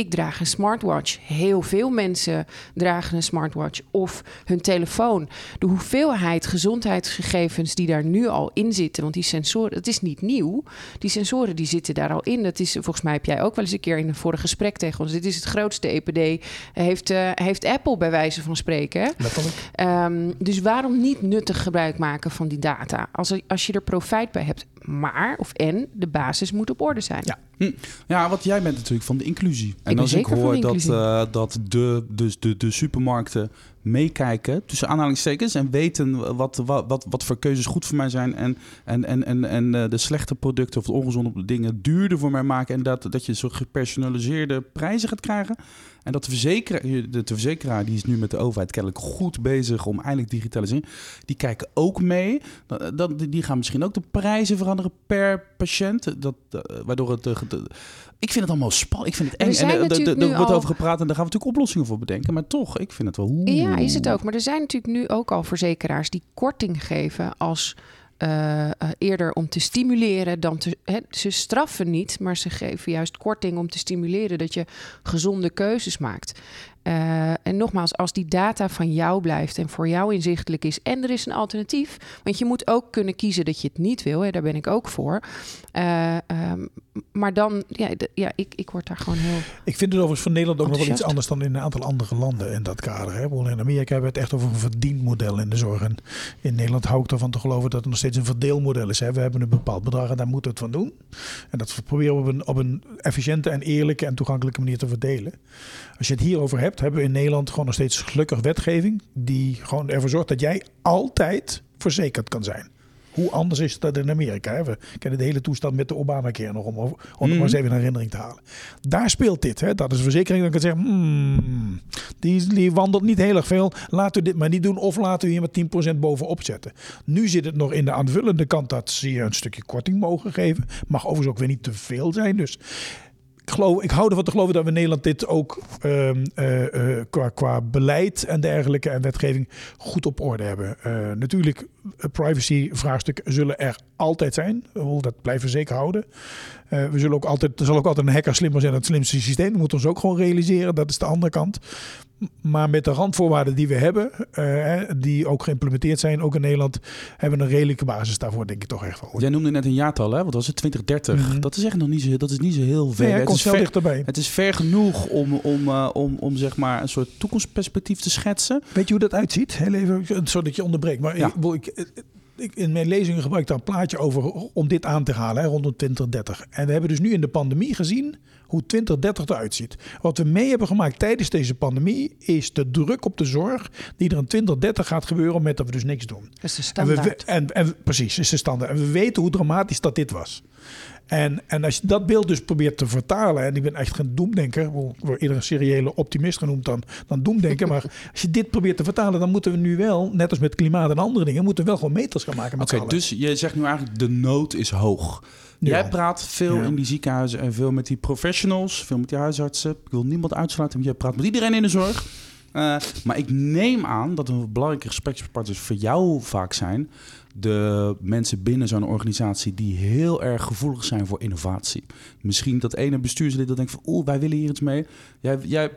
ik draag een smartwatch. Heel veel mensen dragen een smartwatch of hun telefoon. De hoeveelheid gezondheidsgegevens die daar nu al in zitten, want die sensoren, het is niet nieuw. Die sensoren die zitten daar al in. Dat is volgens mij heb jij ook wel eens een keer in een vorig gesprek tegen ons. Dit is het grootste EPD. Heeft, uh, heeft Apple bij wijze van spreken. Um, dus waarom niet nuttig gebruik maken van die data? Als, als je er profijt bij hebt. Maar, of en, de basis moet op orde zijn. Ja, hm. ja want jij bent natuurlijk van de inclusie. En als ik hoor dat, uh, dat de, dus de, de supermarkten meekijken, tussen aanhalingstekens, en weten wat, wat, wat, wat voor keuzes goed voor mij zijn en, en, en, en, en eh, de slechte producten of de ongezonde dingen duurder voor mij maken en dat, dat je zo gepersonaliseerde prijzen gaat krijgen. En dat de verzekeraar, de, verzekeraar die is nu met de overheid kennelijk goed bezig om eindelijk digitaliseren. Die kijken ook mee. Dat, die gaan misschien ook de prijzen veranderen per patiënt. Dat, waardoor het. ik vind het allemaal spannend. Ik vind het eng. En er wordt over gepraat en daar gaan we natuurlijk oplossingen voor bedenken. Maar toch, ik vind het wel. Ja, is het ook. Maar er zijn natuurlijk nu ook al verzekeraars die korting geven als uh, eerder om te stimuleren dan te. ze straffen niet, maar ze geven juist korting om te stimuleren dat je gezonde keuzes maakt. Uh, en nogmaals, als die data van jou blijft en voor jou inzichtelijk is en er is een alternatief, want je moet ook kunnen kiezen dat je het niet wil, hè, daar ben ik ook voor. Uh, um, maar dan, ja, ja ik, ik word daar gewoon heel. Ik vind het overigens van Nederland ook nog wel iets anders dan in een aantal andere landen in dat kader. Hè. In Amerika hebben we het echt over een verdienmodel in de zorg. En in Nederland hou ik ervan te geloven dat het nog steeds een verdeelmodel is. Hè. We hebben een bepaald bedrag en daar moeten we het van doen. En dat proberen we op een, op een efficiënte en eerlijke en toegankelijke manier te verdelen. Als je het hierover hebt, hebben we in Nederland gewoon nog steeds gelukkig wetgeving die gewoon ervoor zorgt dat jij altijd verzekerd kan zijn. Hoe anders is dat in Amerika? Hè? We kennen de hele toestand met de Obamacare nog om, om mm. maar eens even een herinnering te halen. Daar speelt dit. Hè? Dat is een verzekering. Dan kan zeggen, hmm, die, die wandelt niet heel erg veel. Laten we dit maar niet doen. Of laten we hier met 10% bovenop zetten. Nu zit het nog in de aanvullende kant dat ze je een stukje korting mogen geven. Mag overigens ook weer niet te veel zijn. Dus geloof, ik hou ervan te geloven dat we in Nederland dit ook uh, uh, qua, qua beleid en dergelijke en wetgeving goed op orde hebben. Uh, natuurlijk, privacy-vraagstukken zullen er altijd zijn. Dat blijven we zeker houden. we zullen ook altijd, er zal ook altijd een hacker slimmer zijn dan het slimste systeem. Dat moeten we ons ook gewoon realiseren. Dat is de andere kant. Maar met de randvoorwaarden die we hebben, uh, die ook geïmplementeerd zijn, ook in Nederland, hebben we een redelijke basis daarvoor, denk ik toch echt wel. Jij noemde net een jaartal, hè? Wat was het? 2030. Mm -hmm. Dat is echt nog niet zo, dat is niet zo heel ver. Nee, het, is ver, dichterbij. het is ver genoeg om, om, uh, om, om zeg maar een soort toekomstperspectief te schetsen. Weet je hoe dat uitziet? Heel even, zodat je onderbreekt. Maar ja. ik, ik, in mijn lezingen gebruik ik daar een plaatje over om dit aan te halen, hè, rondom 2030. En we hebben dus nu in de pandemie gezien hoe 2030 eruit ziet. Wat we mee hebben gemaakt tijdens deze pandemie is de druk op de zorg die er in 2030 gaat gebeuren met dat we dus niks doen. Dat is de standaard. En, we, en, en precies, is de standaard. En we weten hoe dramatisch dat dit was. En, en als je dat beeld dus probeert te vertalen, en ik ben echt geen doemdenker, ik word eerder een seriële optimist genoemd dan, dan doemdenker, <laughs> maar als je dit probeert te vertalen, dan moeten we nu wel, net als met klimaat en andere dingen, moeten we wel gewoon meters gaan maken Oké, dus je zegt nu eigenlijk de nood is hoog. Jij praat veel in die ziekenhuizen en veel met die professionals, veel met die huisartsen. Ik wil niemand uitsluiten, maar jij praat met iedereen in de zorg. Uh, maar ik neem aan dat een belangrijke gesprekspartners voor jou vaak zijn de mensen binnen zo'n organisatie die heel erg gevoelig zijn voor innovatie. Misschien dat ene bestuurslid dat denkt van, oeh, wij willen hier iets mee. Jij, jij,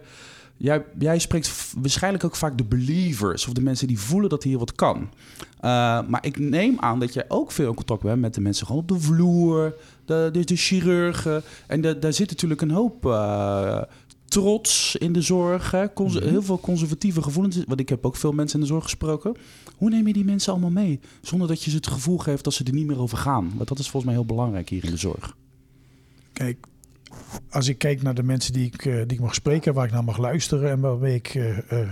jij, jij spreekt waarschijnlijk ook vaak de believers of de mensen die voelen dat hier wat kan. Uh, maar ik neem aan dat jij ook veel in contact bent met de mensen gewoon op de vloer, de, de, chirurgen. En de, daar zit natuurlijk een hoop uh, trots in de zorg. Cons- Mhm. Heel veel conservatieve gevoelens. Want ik heb ook veel mensen in de zorg gesproken. Hoe neem je die mensen allemaal mee? Zonder dat je ze het gevoel geeft dat ze er niet meer over gaan. Want dat is volgens mij heel belangrijk hier in de zorg. Kijk, als ik kijk naar de mensen die ik, eh, die ik mag spreken, waar ik naar mag luisteren en waarmee ik eh, eh,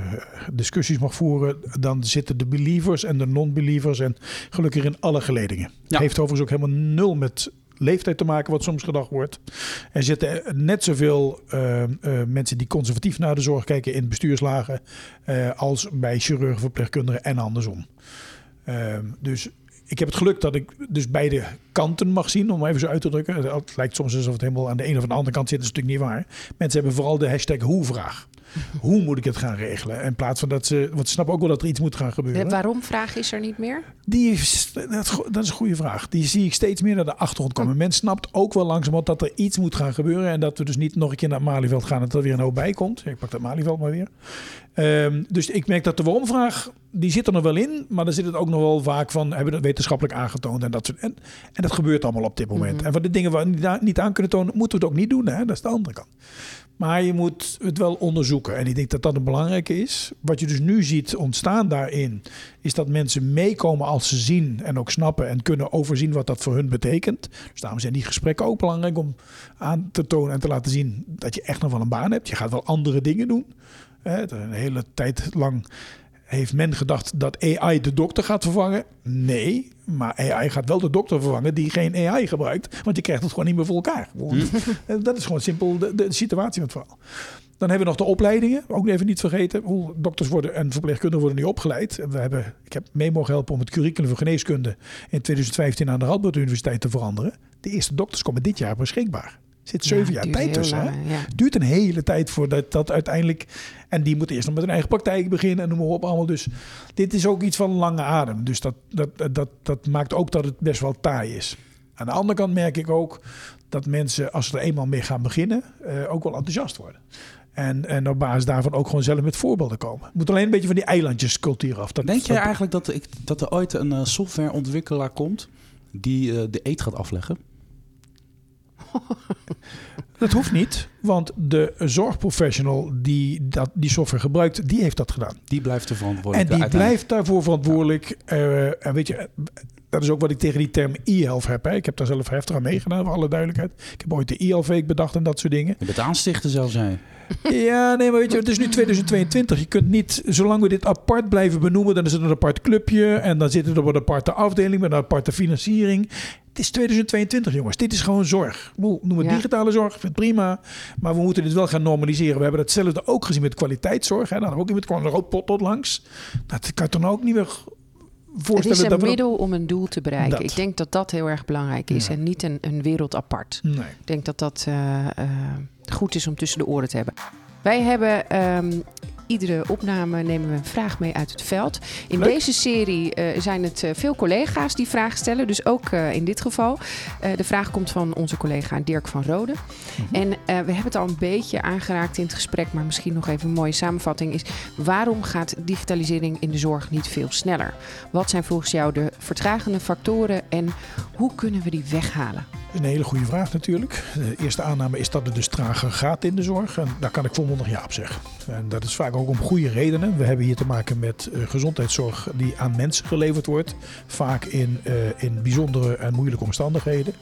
discussies mag voeren, dan zitten de believers en de non-believers en gelukkig in alle geledingen. Ja. Heeft overigens ook helemaal nul met leeftijd te maken, wat soms gedacht wordt. Er zitten net zoveel eh, eh, mensen die conservatief naar de zorg kijken in bestuurslagen eh, als bij chirurgen, verpleegkundigen en andersom. Ehm, dus ik heb het geluk dat ik dus beide kanten mag zien, om even zo uit te drukken. Het lijkt soms alsof het helemaal aan de ene of de andere kant zit. Dat is natuurlijk niet waar. Mensen hebben vooral de hashtag hoe-vraag. Hoe moet ik het gaan regelen? In plaats van dat ze... Want ze snappen ook wel dat er iets moet gaan gebeuren. De waarom vraag is er niet meer? Die dat, is go- dat is een goede vraag. Die zie ik steeds meer naar de achtergrond komen. Men snapt ook wel langzamerhand dat er iets moet gaan gebeuren. En dat we dus niet nog een keer naar het Malieveld gaan en dat er weer een hoop bij komt. Ik pak dat Malieveld maar weer. Ehm, dus ik merk dat de waarom-vraag, die zit er nog wel in. Maar dan zit het ook nog wel vaak van, hebben we dat wetenschappelijk aangetoond? En dat, soort, en, en dat gebeurt allemaal op dit moment. Mhm. En van de dingen waar we niet, niet aan kunnen tonen, moeten we het ook niet doen. Hè? Dat is de andere kant. Maar je moet het wel onderzoeken. En ik denk dat dat een belangrijke is. Wat je dus nu ziet ontstaan daarin, is dat mensen meekomen als ze zien en ook snappen en kunnen overzien wat dat voor hun betekent. Dus daarom zijn die gesprekken ook belangrijk om aan te tonen en te laten zien dat je echt nog wel een baan hebt. Je gaat wel andere dingen doen. Een hele tijd lang heeft men gedacht dat AI de dokter gaat vervangen. Nee, maar AI gaat wel de dokter vervangen die geen AI gebruikt. Want je krijgt het gewoon niet meer voor elkaar. Dat is gewoon simpel de, de situatie met het verhaal. Dan hebben we nog de opleidingen. Ook even niet vergeten. Hoe dokters worden en verpleegkundigen worden nu opgeleid. We hebben, ik heb mee mogen helpen om het curriculum voor geneeskunde in 2015 aan de Radboud Universiteit te veranderen. De eerste dokters komen dit jaar beschikbaar. Er zit zeven Ja, jaar tijd tussen. hè? lang, ja. Het duurt een hele tijd voordat dat uiteindelijk. En die moeten eerst nog met hun eigen praktijk beginnen en noem maar op allemaal. Dus dit is ook iets van lange adem. Dus dat, dat, dat, dat maakt ook dat het best wel taai is. Aan de andere kant merk ik ook dat mensen, als ze er eenmaal mee gaan beginnen, eh, ook wel enthousiast worden. En, en op basis daarvan ook gewoon zelf met voorbeelden komen. Het moet alleen een beetje van die eilandjescultuur af. Dat, Denk je dat- eigenlijk dat, ik, dat er ooit een eh, softwareontwikkelaar komt die eh, de eet gaat afleggen? <laughs> Dat hoeft niet, want de zorgprofessional die dat, die software gebruikt, die heeft dat gedaan. Die blijft er En verantwoordelijk. die uiteindelijk. blijft daarvoor verantwoordelijk. Eh, en weet je, dat is ook wat ik tegen die term e-health heb. Hè. Ik heb daar zelf heftig aan meegedaan, voor alle duidelijkheid. Ik heb ooit de e-health-week bedacht en dat soort dingen. Je bent aanstichter zelfs, jij. Ja, nee, maar weet je, het is nu 2022. Je kunt niet, zolang we dit apart blijven benoemen, dan is het een apart clubje. En dan zit het op een aparte afdeling met een aparte financiering. Het is 2022, jongens. Dit is gewoon zorg. Noem het Ja. digitale zorg, vind het prima. Maar we moeten dit wel gaan normaliseren. We hebben hetzelfde ook gezien met kwaliteitszorg. Hè. Dan ook iemand kwam een rood potlood langs. Dat kan je dan ook niet meer Het is een dat middel om een doel te bereiken. Dat. Ik denk dat dat heel erg belangrijk is Ja. en niet een, een wereld apart. Nee. Ik denk dat dat eh, eh, goed is om tussen de oren te hebben. Wij hebben ehm, iedere opname nemen we een vraag mee uit het veld. In Leuk. deze serie eh, zijn het eh, veel collega's die vragen stellen. Dus ook eh, in dit geval. De vraag komt van onze collega Dirk van Rode. Mhm. En we hebben het al een beetje aangeraakt in het gesprek, maar misschien nog even een mooie samenvatting is: waarom gaat digitalisering in de zorg niet veel sneller? Wat zijn volgens jou de vertragende factoren en hoe kunnen we die weghalen? Een hele goede vraag natuurlijk. De eerste aanname is dat het dus trager gaat in de zorg. En daar kan ik volmondig ja op zeggen. En dat is vaak ook om goede redenen. We hebben hier te maken met eh, gezondheidszorg die aan mensen geleverd wordt. Vaak in, eh, in bijzondere en moeilijke omstandigheden.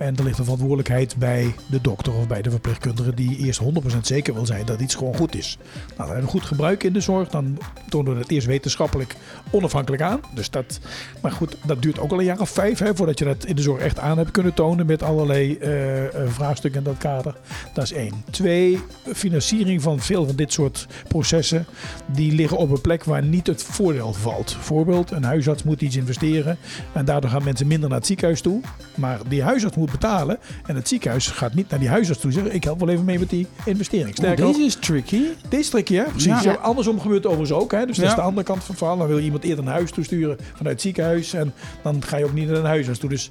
En er ligt een verantwoordelijkheid bij de dokter of bij de verpleegkundige die eerst 100% zeker wil zijn dat iets gewoon goed is. Nou, dan hebben we goed gebruik in de zorg. Dan tonen we het eerst wetenschappelijk onafhankelijk aan. Dus dat, maar goed, dat duurt ook al een jaar of vijf hè, voordat je dat in de zorg echt aan hebt kunnen tonen met allerlei eh, eh, vraagstukken in dat kader. Dat is één. Twee, financiering van veel van dit soort processen, die liggen op een plek waar niet het voordeel valt. Voorbeeld, een huisarts moet iets investeren en daardoor gaan mensen minder naar het ziekenhuis toe. Maar die huisarts moet betalen en het ziekenhuis gaat niet naar die huisarts toe zeggen, ik help wel even mee met die investering. Sterker nog, deze is tricky. dit is tricky, hè? Precies. Ja. Ja, andersom gebeurt het overigens ook. Hè? Dus dat is de andere kant van het verhaal. Dan wil je iemand eerder naar huis toesturen vanuit het ziekenhuis. En dan ga je ook niet naar een huisarts toe. Dus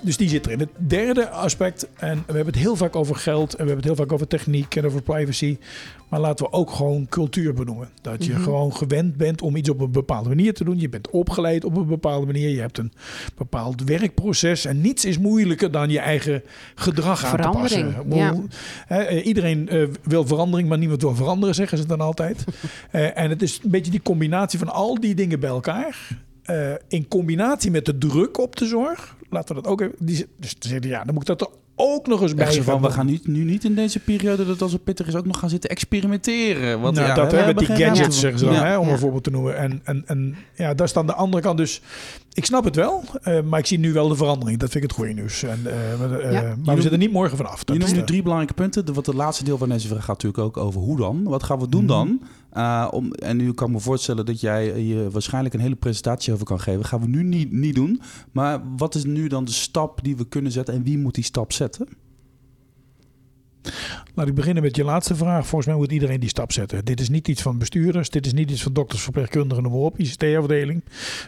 dus die zit erin. Het derde aspect, en we hebben het heel vaak over geld en we hebben het heel vaak over techniek en over privacy. Maar laten we ook gewoon cultuur benoemen. Dat je Mhm. gewoon gewend bent om iets op een bepaalde manier te doen. Je bent opgeleid op een bepaalde manier. Je hebt een bepaald werkproces. En niets is moeilijker dan je eigen gedrag aan te passen. Hè, eh, iedereen eh, wil verandering, maar niemand wil veranderen, zeggen ze dan altijd. <laughs> Eh, en het is een beetje die combinatie van al die dingen bij elkaar. eh, in combinatie met de druk op de zorg. Laten we dat ook even. Die, dus te zeggen, ja, dan moet ik dat er ook nog eens bij van, we gaan niet, nu niet in deze periode dat als het pittig is ook nog gaan zitten experimenteren. Want nou, ja, dat we met die gadgets, zeggen ze dan, Ja. hè, om Ja. een voorbeeld te noemen. En, en, en ja, daar staan de andere kant. Dus ik snap het wel, eh, maar ik zie nu wel de verandering. Dat vind ik het goede nieuws. En, eh, maar, eh, maar we noemt- zitten niet morgen vanaf. Je noemt nu drie belangrijke punten. De- Wat het laatste deel van deze vraag gaat natuurlijk ook over hoe dan. Wat gaan we doen Mhm. dan? Uh, om, en nu kan ik me voorstellen dat jij je waarschijnlijk een hele presentatie over kan geven. gaan we nu niet, niet doen. Maar wat is nu dan de stap die we kunnen zetten en wie moet die stap zetten? Laat ik beginnen met je laatste vraag. Volgens mij moet iedereen die stap zetten. Dit is niet iets van bestuurders. Dit is niet iets van dokters, verpleegkundigen, noem op. ICT-afdeling.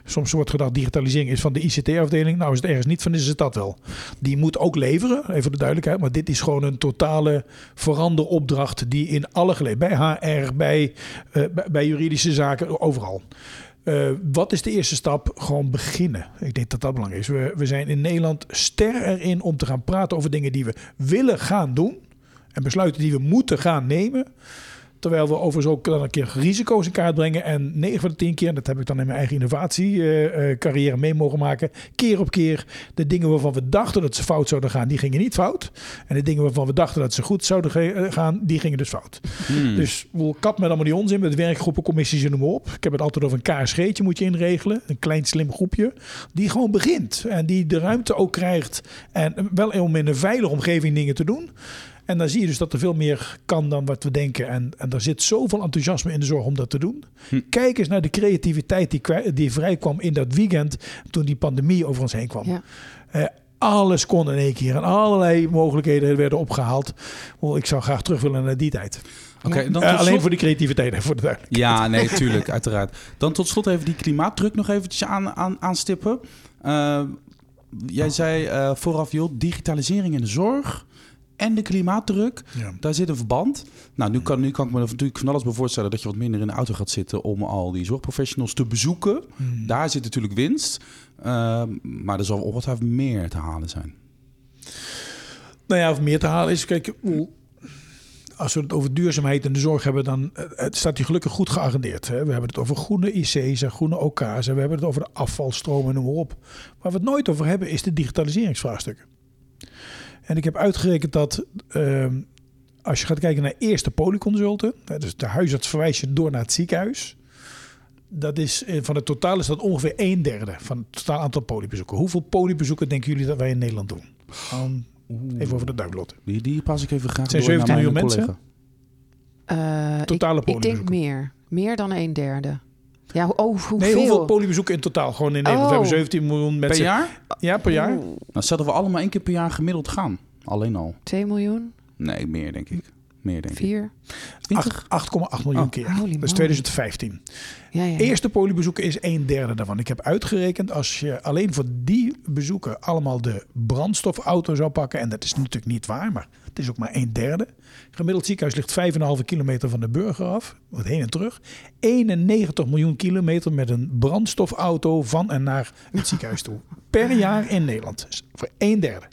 Soms wordt gedacht digitalisering is van de ICT-afdeling. Nou, is het ergens niet van, is het dat wel. Die moet ook leveren, even voor de duidelijkheid. Maar dit is gewoon een totale veranderopdracht die in alle geleden, bij HR, bij, eh, bij, bij juridische zaken, overal. Eh, wat is de eerste stap? Gewoon beginnen. Ik denk dat dat belangrijk is. We, we zijn in Nederland ster erin om te gaan praten over dingen die we willen gaan doen. En besluiten die we moeten gaan nemen. Terwijl we overigens ook dan een keer risico's in kaart brengen. En 9 van de 10 keer, en dat heb ik dan in mijn eigen innovatiecarrière mee mogen maken. Keer op keer de dingen waarvan we dachten dat ze fout zouden gaan, die gingen niet fout. En de dingen waarvan we dachten dat ze goed zouden eh, gaan, die gingen dus fout. Hmm. Dus we kap met allemaal die onzin, met werkgroepen, commissies en noem maar op. Ik heb het altijd over een KSG'tje moet je inregelen. Een klein slim groepje. Die gewoon begint. En die de ruimte ook krijgt. En wel om in een veilige omgeving dingen te doen. En dan zie je dus dat er veel meer kan dan wat we denken. En, en er zit zoveel enthousiasme in de zorg om dat te doen. Hm. Kijk eens naar de creativiteit die, die vrijkwam in dat weekend toen die pandemie over ons heen kwam. Ja. Eh, alles kon in één keer en allerlei mogelijkheden werden opgehaald. Wel, Ik zou graag terug willen naar die tijd. Oké, dan Eh, tot alleen slot- voor die creativiteit, hè, voor de duidelijkheid. Ja, nee, tuurlijk, <laughs> uiteraard. Dan tot slot even die klimaatdruk nog eventjes aan, aan, aanstippen. Eh, jij zei eh, vooraf, joh, digitalisering in de zorg en de klimaatdruk, Ja. daar zit een verband. Nou, nu kan, nu kan ik me natuurlijk van alles bij voorstellen dat je wat minder in de auto gaat zitten om al die zorgprofessionals te bezoeken. Hmm. Daar zit natuurlijk winst. Eh, maar er zal ongetwijfeld meer te halen zijn. Nou ja, of meer te halen is, kijk, als we het over duurzaamheid in de zorg hebben, dan eh, het staat die gelukkig goed geagendeerd. Hè? We hebben het over groene IC's en groene OK's en we hebben het over de afvalstromen, noem maar op. Waar we het nooit over hebben, is de digitaliseringsvraagstukken. En ik heb uitgerekend dat ehm, als je gaat kijken naar eerste polyconsulten, hè, dus de huisarts verwijst je door naar het ziekenhuis. Dat is eh, van het totaal is dat ongeveer een derde van het totaal aantal polybezoeken. Hoeveel polybezoeken denken jullie dat wij in Nederland doen? Even over de duimelot. Die, die pas ik even graag Het zijn door naar 17 mijn miljoen mensen. collega. Eh, Totale ik, ik denk meer. Meer dan een derde. Ja, ho- oh, hoeveel? Nee, hoeveel polybezoeken in totaal? Gewoon in Nederland. Oh. We hebben 17 miljoen Per mensen. jaar? Ja, per jaar. Nou, stel dat we allemaal één keer per jaar gemiddeld gaan. Alleen al. 2 miljoen? Nee, meer denk ik. Meer denk ik. 4? 20? Acht- 8,8 miljoen Oh. keer. Dat is moly. 2015. Ja, ja. ja. Eerste polybezoeken is een derde daarvan. Ik heb uitgerekend als je alleen voor die bezoeken allemaal de brandstofauto zou pakken. En dat is natuurlijk niet waar, maar het is ook maar een derde. Gemiddeld ziekenhuis ligt 5,5 kilometer van de burger af. Wat heen en terug. 91 miljoen kilometer met een brandstofauto van en naar het ziekenhuis toe. Per jaar in Nederland. Dus voor een derde.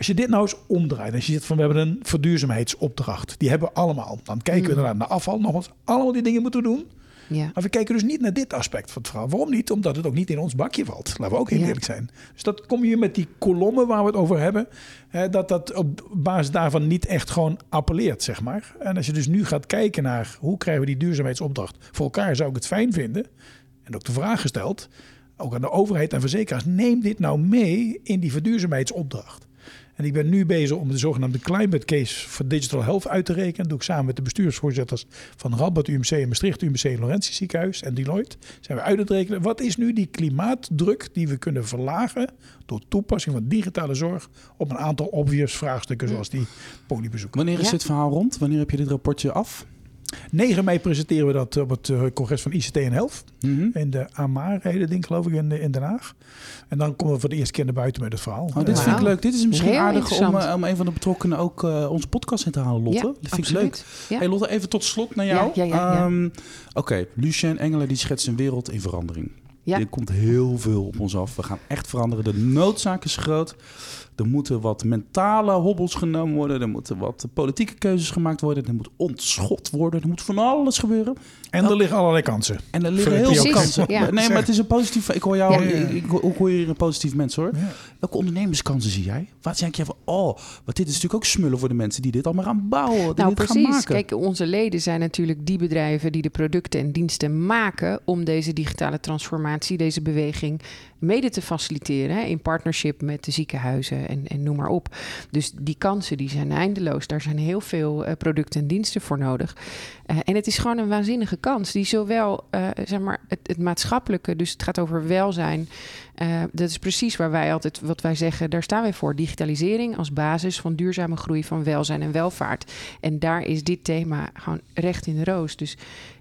Als je dit nou eens omdraait, als je zegt van we hebben een verduurzaamheidsopdracht, die hebben we allemaal. Dan kijken we Mm. inderdaad naar afval, nogmaals, allemaal die dingen moeten we doen. ja. Maar we kijken dus niet naar dit aspect van het verhaal. Waarom niet? Omdat het ook niet in ons bakje valt. Laten we ook heel Ja. eerlijk zijn. Dus dat kom je met die kolommen waar we het over hebben. Hè, dat dat op basis daarvan niet echt gewoon appelleert, zeg maar. En als je dus nu gaat kijken naar hoe krijgen we die duurzaamheidsopdracht voor elkaar, zou ik het fijn vinden. En ook de vraag gesteld, ook aan de overheid en verzekeraars, neem dit nou mee in die verduurzaamheidsopdracht. En ik ben nu bezig om de zogenaamde climate case voor digital health uit te rekenen. Dat doe ik samen met de bestuursvoorzitters van Radboud UMC en Maastricht UMC en Laurentius ziekenhuis en Deloitte. Zijn we uit het rekenen. Wat is nu die klimaatdruk die we kunnen verlagen door toepassing van digitale zorg op een aantal obvious vraagstukken zoals die polybezoeken. Wanneer is Ja. dit verhaal rond? Wanneer heb je dit rapportje af? 9 mei presenteren we dat op het eh, congres van ICT en Health. Mhm. In de Amar hele ding, geloof ik, in, in Den Haag. En dan komen we voor de eerste keer naar buiten met het verhaal. Oh, dit Eh, vind ik leuk. Dit is misschien Heel aardig om, eh, om een van de betrokkenen ook eh, onze podcast in te halen, Lotte. Ja, dat vind ik leuk. Ja. Hey Lotte, even tot slot naar jou. Ja, ja, ja, ja. Ehm, Oké, Lucien Engelen die schetst een wereld in verandering. Ja. Er komt heel veel op ons af. We gaan echt veranderen. De noodzaak is groot. Er moeten wat mentale hobbels genomen worden. Er moeten wat politieke keuzes gemaakt worden. Er moet ontschot worden. Er moet van alles gebeuren. En er liggen allerlei kansen. En er liggen heel veel kansen. Ja. Nee, maar het is een positief... Ik hoor jou... Ja. Ik, ik, hoor hier een positief mens, hoor. Ja. Welke ondernemerskansen zie jij? Wat denk je van... Oh, want dit is natuurlijk ook smullen voor de mensen die dit allemaal gaan bouwen. Die Nou, dit gaan precies. maken. Kijk, onze leden zijn natuurlijk die bedrijven die de producten en diensten maken om deze digitale transformatie, deze beweging mede te faciliteren. Hè, in partnership met de ziekenhuizen en, en noem maar op. Dus die kansen die zijn eindeloos. Daar zijn heel veel eh, producten en diensten voor nodig. Eh, en het is gewoon een waanzinnige kans die zowel eh, zeg maar het, het maatschappelijke, dus het gaat over welzijn. dat is precies waar wij altijd, wat wij zeggen, daar staan wij voor. Digitalisering als basis van duurzame groei van welzijn en welvaart. En daar is dit thema gewoon recht in de roos. Dus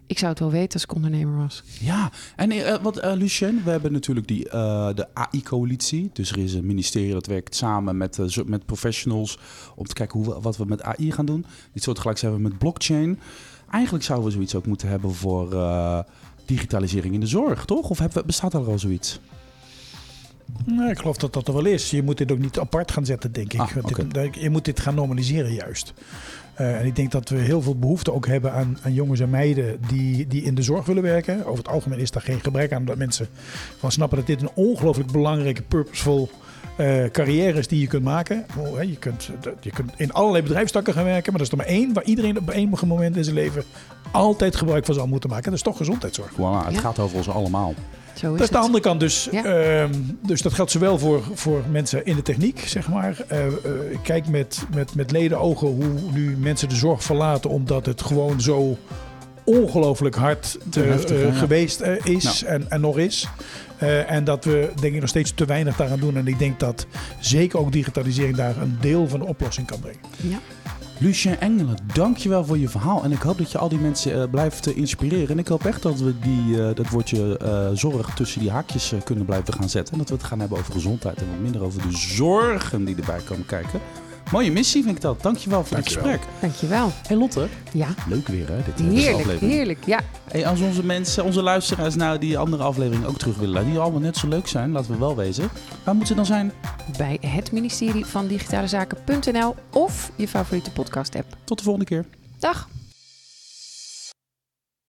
ik zou het wel weten als ik ondernemer was. Ja, en eh, wat eh, Lucien, we hebben natuurlijk die, eh, de AI-coalitie. Dus er is een ministerie dat werkt samen met, met professionals om te kijken hoe we, wat we met AI gaan doen. Dit soort gelijk zijn we met blockchain. Eigenlijk zouden we zoiets ook moeten hebben voor eh, digitalisering in de zorg, toch? Of hebben we, bestaat er al zoiets? Nou, ik geloof dat dat er wel is. Je moet dit ook niet apart gaan zetten, denk ik. Ah, dit- je moet dit gaan normaliseren juist. Eh, en ik denk dat we heel veel behoefte ook hebben aan, aan jongens en meiden die, die in de zorg willen werken. Over het algemeen is daar geen gebrek aan dat mensen van snappen dat dit een ongelooflijk belangrijke, purposeful eh carrière is die je kunt maken. Oh, hè, Je kunt, dat- je kunt in allerlei bedrijfstakken gaan werken, maar dat is er maar één waar iedereen op een moment in zijn leven altijd gebruik van zal moeten maken. Dat is toch gezondheidszorg. Voilà, het Ja. gaat over ons allemaal. Zo is Dat is de andere kant dus. Ja. Ehm, dus dat geldt zowel voor, voor mensen in de techniek, zeg maar. Eh, eh, ik kijk met, met, met ledenogen hoe nu mensen de zorg verlaten... omdat het gewoon zo ongelooflijk hard Te eh, heftig, hè, eh, ja. geweest eh, is en, en nog is. Eh, en dat we denk ik nog steeds te weinig daaraan doen. En ik denk dat zeker ook digitalisering daar een deel van de oplossing kan brengen. Ja. Lucien Engelen, dankjewel voor je verhaal. En ik hoop dat je al die mensen eh, blijft eh, inspireren. En ik hoop echt dat we die, eh, dat woordje eh, zorg tussen die haakjes eh, kunnen blijven gaan zetten. En dat we het gaan hebben over gezondheid en wat minder over de zorgen die erbij komen kijken. Mooie missie vind ik dat. Dankjewel voor Dankjewel. dit gesprek. Dankjewel. Hey Lotte, Ja, leuk weer hè, dit, eh, deze heerlijk, aflevering. heerlijk. Ja, Hey, als onze mensen, onze luisteraars nou die andere aflevering ook terug willen, die allemaal net zo leuk zijn, laten we wel wezen. Waar moeten ze dan zijn? bij het ministerie van Digitale Zaken.nl of je favoriete podcast app. Tot de volgende keer. Dag!